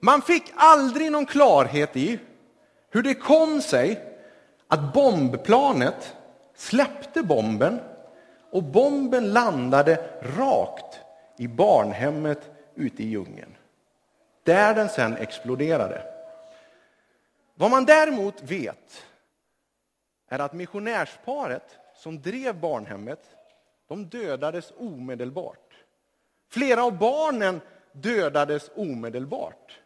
Man fick aldrig någon klarhet i hur det kom sig att bombplanet släppte bomben och bomben landade rakt i barnhemmet ute i djungeln. Där den sen exploderade. Vad man däremot vet är att missionärsparet som drev barnhemmet, de dödades omedelbart. Flera av barnen dödades omedelbart.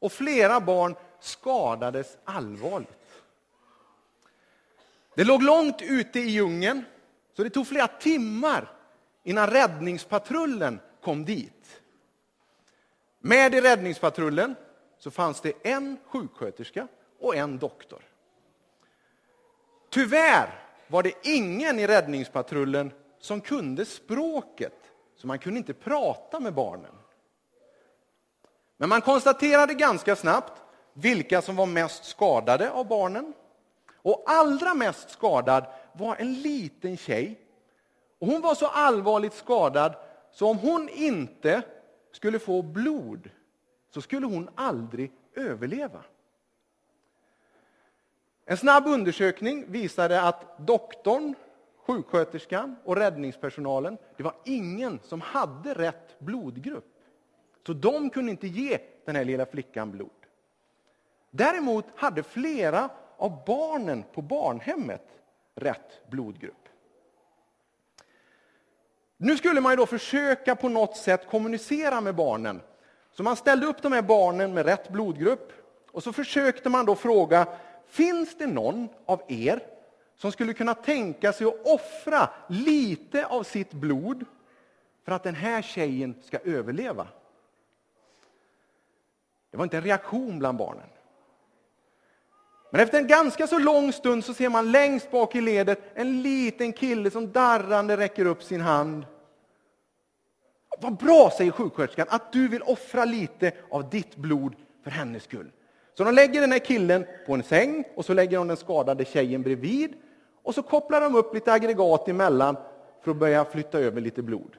Och flera barn skadades allvarligt. Det låg långt ute i djungeln, så det tog flera timmar innan räddningspatrullen kom dit. Med i räddningspatrullen så fanns det en sjuksköterska och en doktor. Tyvärr var det ingen i räddningspatrullen som kunde språket, så man kunde inte prata med barnen. Men man konstaterade ganska snabbt vilka som var mest skadade av barnen. Och allra mest skadad var en liten tjej. Och hon var så allvarligt skadad så om hon inte skulle få blod så skulle hon aldrig överleva. En snabb undersökning visade att doktorn, sjuksköterskan och räddningspersonalen, det var ingen som hade rätt blodgrupp. Så de kunde inte ge den här lilla flickan blod. Däremot hade flera av barnen på barnhemmet rätt blodgrupp. Nu skulle man då försöka på något sätt kommunicera med barnen. Så man ställde upp de här barnen med rätt blodgrupp och så försökte man då fråga, finns det någon av er som skulle kunna tänka sig att offra lite av sitt blod för att den här tjejen ska överleva? Det var inte en reaktion bland barnen. Men efter en ganska så lång stund så ser man längst bak i ledet en liten kille som darrande räcker upp sin hand. Vad bra, säger sjuksköterskan, att du vill offra lite av ditt blod för hennes skull. Så de lägger den här killen på en säng och så lägger de den skadade tjejen bredvid och så kopplar de upp lite aggregat emellan för att börja flytta över lite blod.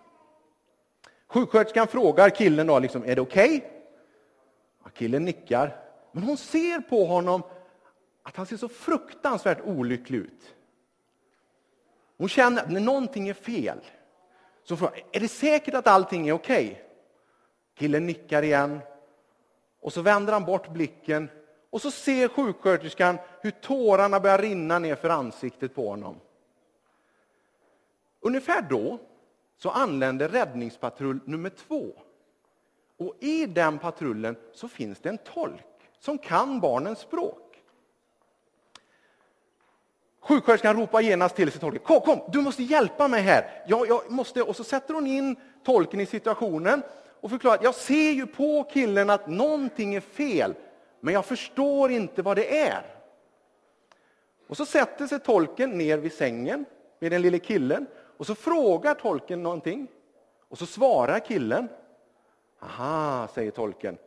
Sjuksköterskan frågar killen då, liksom, är det okej? Okay? Killen nickar, men hon ser på honom att han ser så fruktansvärt olycklig ut. Hon känner att när någonting är fel. Så frågar är det säkert att allting är okej? Okay? Killen nickar igen. Och så vänder han bort blicken och så ser sjuksköterskan hur tårarna börjar rinna ner för ansiktet på honom. Ungefär då så anländer räddningspatrull nummer två. Och i den patrullen så finns det en tolk som kan barnens språk. Sjuksköterskan ropar genast till sig tolken. Kom, kom, du måste hjälpa mig här. Jag, jag måste. Och så sätter hon in tolken i situationen och förklarar att jag ser ju på killen att någonting är fel, men jag förstår inte vad det är. Och så sätter sig tolken ner vid sängen med den lille killen och så frågar tolken någonting. Och så svarar killen. Aha, säger tolken.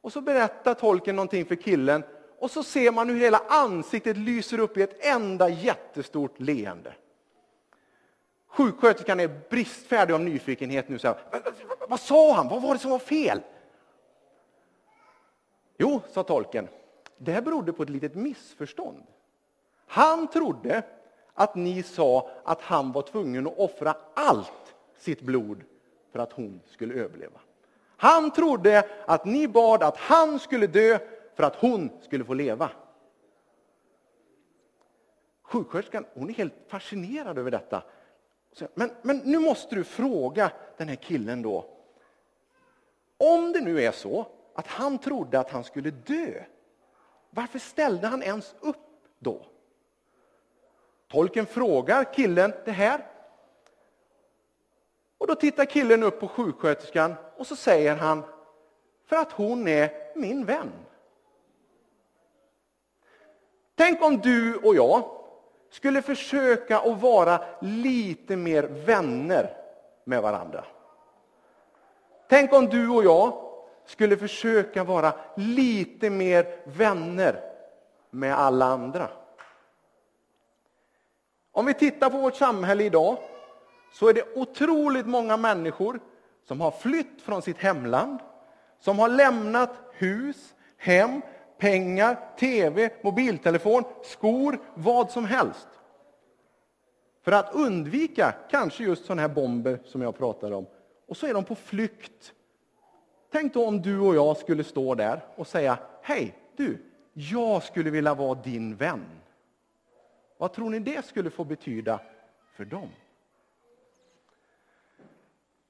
Och så berättar tolken någonting för killen och så ser man hur hela ansiktet lyser upp i ett enda jättestort leende. Sjuksköterskan är bristfärdig av nyfikenhet nu. Så här, vad sa han? Vad var det som var fel? Jo, sa tolken, det här berodde på ett litet missförstånd. Han trodde att ni sa att han var tvungen att offra allt sitt blod för att hon skulle överleva. Han trodde att ni bad att han skulle dö för att hon skulle få leva. Sjuksköterskan hon är helt fascinerad över detta. Men, men nu måste du fråga den här killen då. Om det nu är så att han trodde att han skulle dö, varför ställde han ens upp då? Tolken frågar killen det här. Och då tittar killen upp på sjuksköterskan och så säger han, för att hon är min vän. Tänk om du och jag skulle försöka att vara lite mer vänner med varandra. Tänk om du och jag skulle försöka vara lite mer vänner med alla andra. Om vi tittar på vårt samhälle idag så är det otroligt många människor som har flytt från sitt hemland, som har lämnat hus, hem, pengar, tv, mobiltelefon, skor, vad som helst. För att undvika kanske just sådana här bomber som jag pratade om. Och så är de på flykt. Tänk då om du och jag skulle stå där och säga, hej du, jag skulle vilja vara din vän. Vad tror ni det skulle få betyda för dem?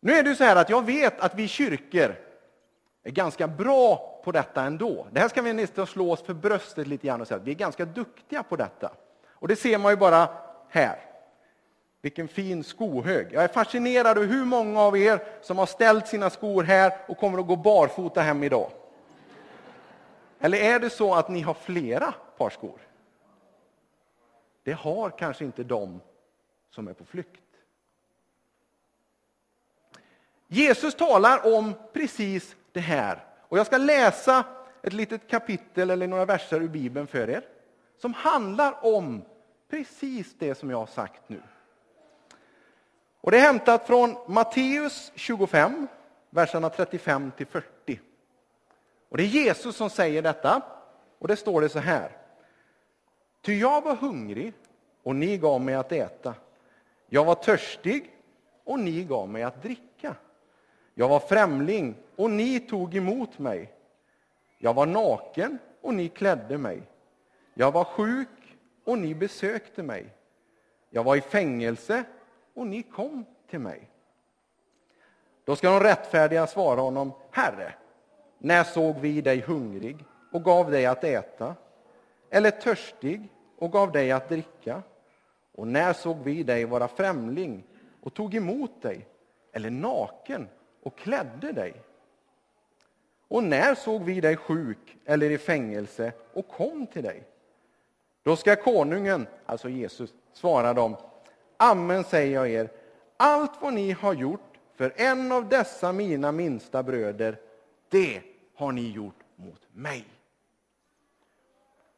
Nu är det så här att jag vet att vi kyrkor är ganska bra på detta ändå. Det här ska vi nästan slå oss för bröstet lite grann och säga att vi är ganska duktiga på detta. Och det ser man ju bara här. Vilken fin skohög. Jag är fascinerad över hur många av er som har ställt sina skor här och kommer att gå barfota hem idag. Eller är det så att ni har flera par skor? Det har kanske inte de som är på flykt. Jesus talar om precis det här. Och jag ska läsa ett litet kapitel eller några verser ur Bibeln för er. Som handlar om precis det som jag har sagt nu. Och Det är hämtat från Matteus 25, verserna 35 till 40. Och Det är Jesus som säger detta. Och det står det så här. Ty jag var hungrig och ni gav mig att äta. Jag var törstig och ni gav mig att dricka. Jag var främling och ni tog emot mig. Jag var naken och ni klädde mig. Jag var sjuk och ni besökte mig. Jag var i fängelse och ni kom till mig. Då ska de rättfärdiga svara honom, Herre, när såg vi dig hungrig och gav dig att äta? Eller törstig och gav dig att dricka? Och när såg vi dig vara främling och tog emot dig? Eller naken och klädde dig? Och när såg vi dig sjuk eller i fängelse och kom till dig? Då ska konungen, alltså Jesus, svara dem, Amen säger jag er, allt vad ni har gjort för en av dessa mina minsta bröder, det har ni gjort mot mig.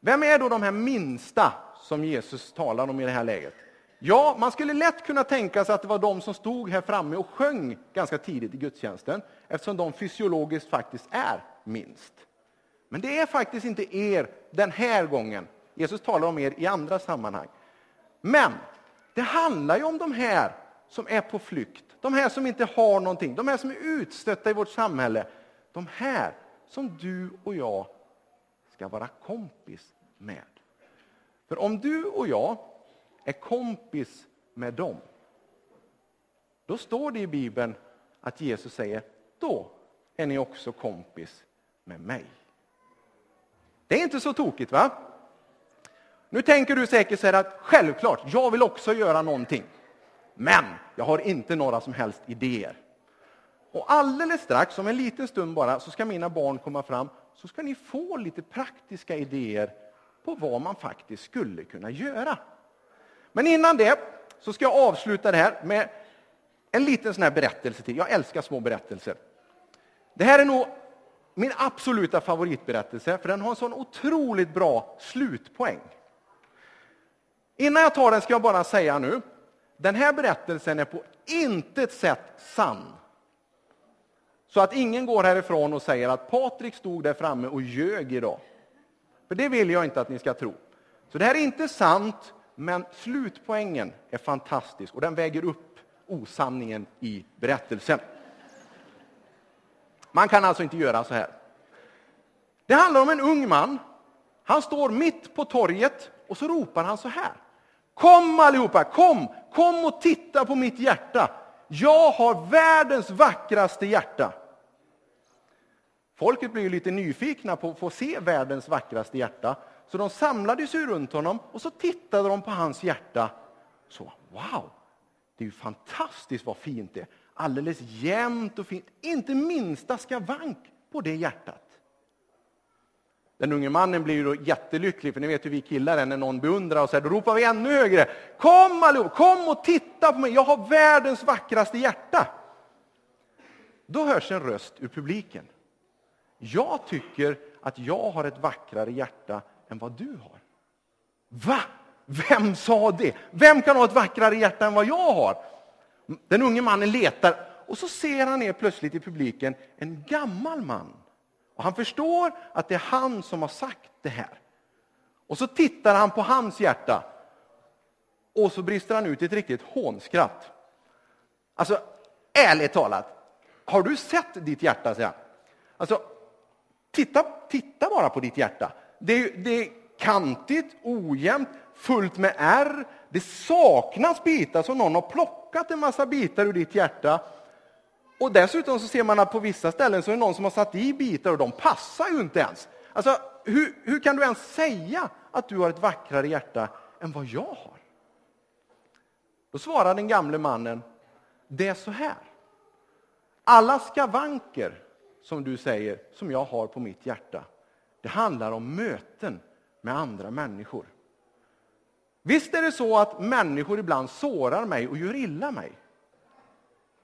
Vem är då de här minsta som Jesus talar om i det här läget? Ja, man skulle lätt kunna tänka sig att det var de som stod här framme och sjöng ganska tidigt i gudstjänsten, eftersom de fysiologiskt faktiskt är minst. Men det är faktiskt inte er den här gången. Jesus talar om er i andra sammanhang. Men det handlar ju om de här som är på flykt, de här som inte har någonting, de här som är utstötta i vårt samhälle. De här som du och jag ska vara kompis med. För om du och jag är kompis med dem, då står det i Bibeln att Jesus säger, då är ni också kompis med mig. Det är inte så tokigt va? Nu tänker du säkert så att självklart, jag vill också göra någonting. Men jag har inte några som helst idéer. Och alldeles strax, om en liten stund bara, så ska mina barn komma fram. Så ska ni få lite praktiska idéer på vad man faktiskt skulle kunna göra. Men innan det så ska jag avsluta det här med en liten sån här berättelse till. Jag älskar små berättelser. Det här är nog min absoluta favoritberättelse, för den har en sån otroligt bra slutpoäng. Innan jag tar den ska jag bara säga nu, den här berättelsen är på intet sätt sann. Så att ingen går härifrån och säger att Patrik stod där framme och ljög idag. För det vill jag inte att ni ska tro. Så det här är inte sant, men slutpoängen är fantastisk och den väger upp osanningen i berättelsen. Man kan alltså inte göra så här. Det handlar om en ung man. Han står mitt på torget och så ropar han så här. Kom allihopa, kom, kom och titta på mitt hjärta. Jag har världens vackraste hjärta. Folket blir lite nyfikna på att få se världens vackraste hjärta. Så de samlade sig runt honom och så tittade de på hans hjärta. Så, wow, det är ju fantastiskt vad fint det är. Alldeles jämnt och fint. Inte minsta skavank på det hjärtat. Den unge mannen blir då jättelycklig, för ni vet hur vi killar är när någon beundrar oss. Då ropar vi ännu högre. Kom allihop, kom och titta på mig, jag har världens vackraste hjärta. Då hörs en röst ur publiken. Jag tycker att jag har ett vackrare hjärta än vad du har. Va? Vem sa det? Vem kan ha ett vackrare hjärta än vad jag har? Den unge mannen letar och så ser han ner plötsligt i publiken en gammal man Och han förstår att det är han som har sagt det här. Och så tittar han på hans hjärta och så brister han ut i ett riktigt hånskratt. Alltså, ärligt talat, har du sett ditt hjärta? Säger han. Alltså, titta, titta bara på ditt hjärta. Det, det är kantigt, ojämnt, fullt med ärr. Det saknas bitar, så någon har plockat en massa bitar ur ditt hjärta. Och dessutom så ser man att på vissa ställen så är det någon som har satt i bitar och de passar ju inte ens. Alltså, hur, hur kan du ens säga att du har ett vackrare hjärta än vad jag har? Då svarar den gamle mannen, det är så här. Alla skavanker som du säger, som jag har på mitt hjärta, det handlar om möten med andra människor. Visst är det så att människor ibland sårar mig och gör illa mig.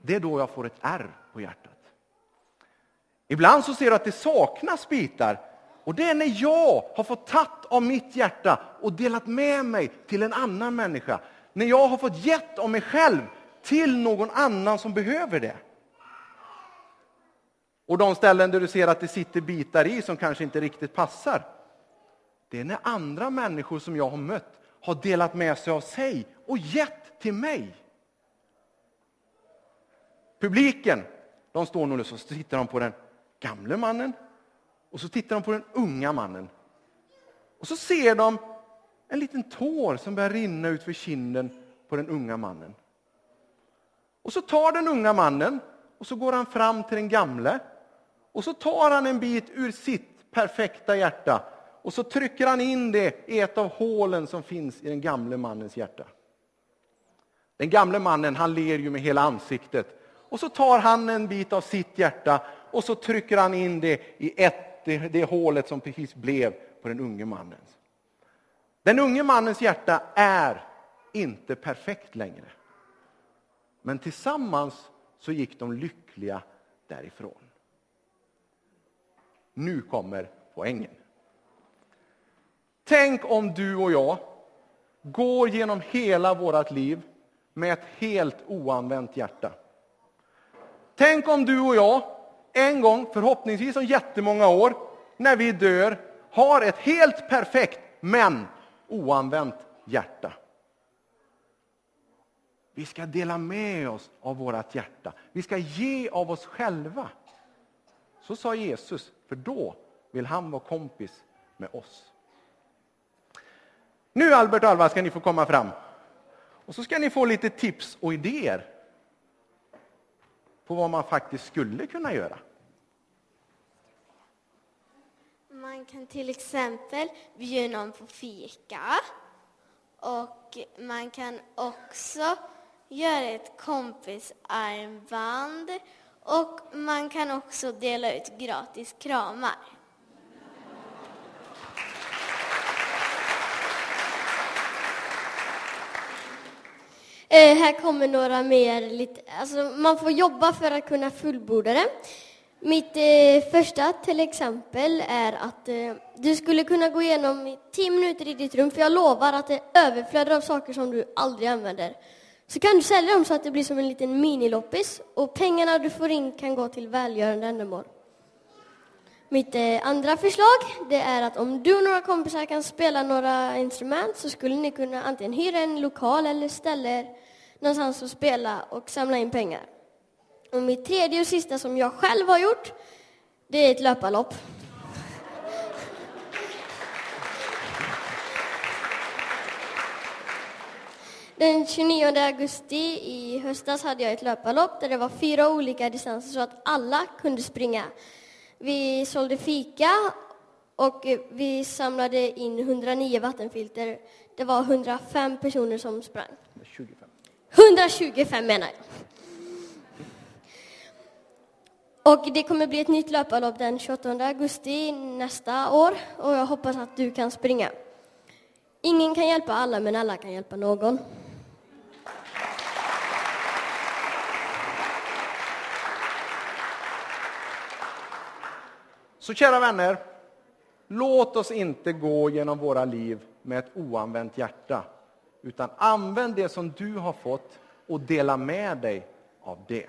Det är då jag får ett ärr på hjärtat. Ibland så ser du att det saknas bitar och det är när jag har fått tatt av mitt hjärta och delat med mig till en annan människa. När jag har fått gett av mig själv till någon annan som behöver det. Och de ställen där du ser att det sitter bitar i som kanske inte riktigt passar. Det är när andra människor som jag har mött har delat med sig av sig och gett till mig. Publiken, de står nog och så tittar de på den gamle mannen och så tittar de på den unga mannen. Och så ser de en liten tår som börjar rinna ut för kinden på den unga mannen. Och så tar den unga mannen och så går han fram till den gamle och så tar han en bit ur sitt perfekta hjärta och så trycker han in det i ett av hålen som finns i den gamle mannens hjärta. Den gamle mannen han ler ju med hela ansiktet och så tar han en bit av sitt hjärta och så trycker han in det i ett, det, det hålet som precis blev på den unge mannens. Den unge mannens hjärta är inte perfekt längre. Men tillsammans så gick de lyckliga därifrån. Nu kommer poängen. Tänk om du och jag går genom hela vårt liv med ett helt oanvänt hjärta. Tänk om du och jag en gång, förhoppningsvis om jättemånga år, när vi dör, har ett helt perfekt men oanvänt hjärta. Vi ska dela med oss av vårt hjärta. Vi ska ge av oss själva. Så sa Jesus, för då vill han vara kompis med oss. Nu Albert och Alva ska ni få komma fram. Och så ska ni få lite tips och idéer på vad man faktiskt skulle kunna göra. Man kan till exempel bjuda någon på fika. Och man kan också göra ett kompisarmband. Och man kan också dela ut gratis kramar. Eh, här kommer några mer. Lite, alltså man får jobba för att kunna fullborda det. Mitt eh, första till exempel är att eh, du skulle kunna gå igenom tio minuter i ditt rum, för jag lovar att det överflödar av saker som du aldrig använder. Så kan du sälja dem så att det blir som en liten miniloppis och pengarna du får in kan gå till välgörande ändamål. Mitt eh, andra förslag det är att om du och några kompisar kan spela några instrument så skulle ni kunna antingen hyra en lokal eller ställe någonstans att spela och samla in pengar. Och mitt tredje och sista som jag själv har gjort, det är ett löparlopp. Den 29 augusti i höstas hade jag ett löparlopp där det var fyra olika distanser så att alla kunde springa. Vi sålde fika och vi samlade in 109 vattenfilter. Det var 105 personer som sprang. 125, 125 menar jag. Och det kommer bli ett nytt löparlopp den 28 augusti nästa år och jag hoppas att du kan springa. Ingen kan hjälpa alla, men alla kan hjälpa någon. Så kära vänner, låt oss inte gå genom våra liv med ett oanvänt hjärta, utan använd det som du har fått och dela med dig av det.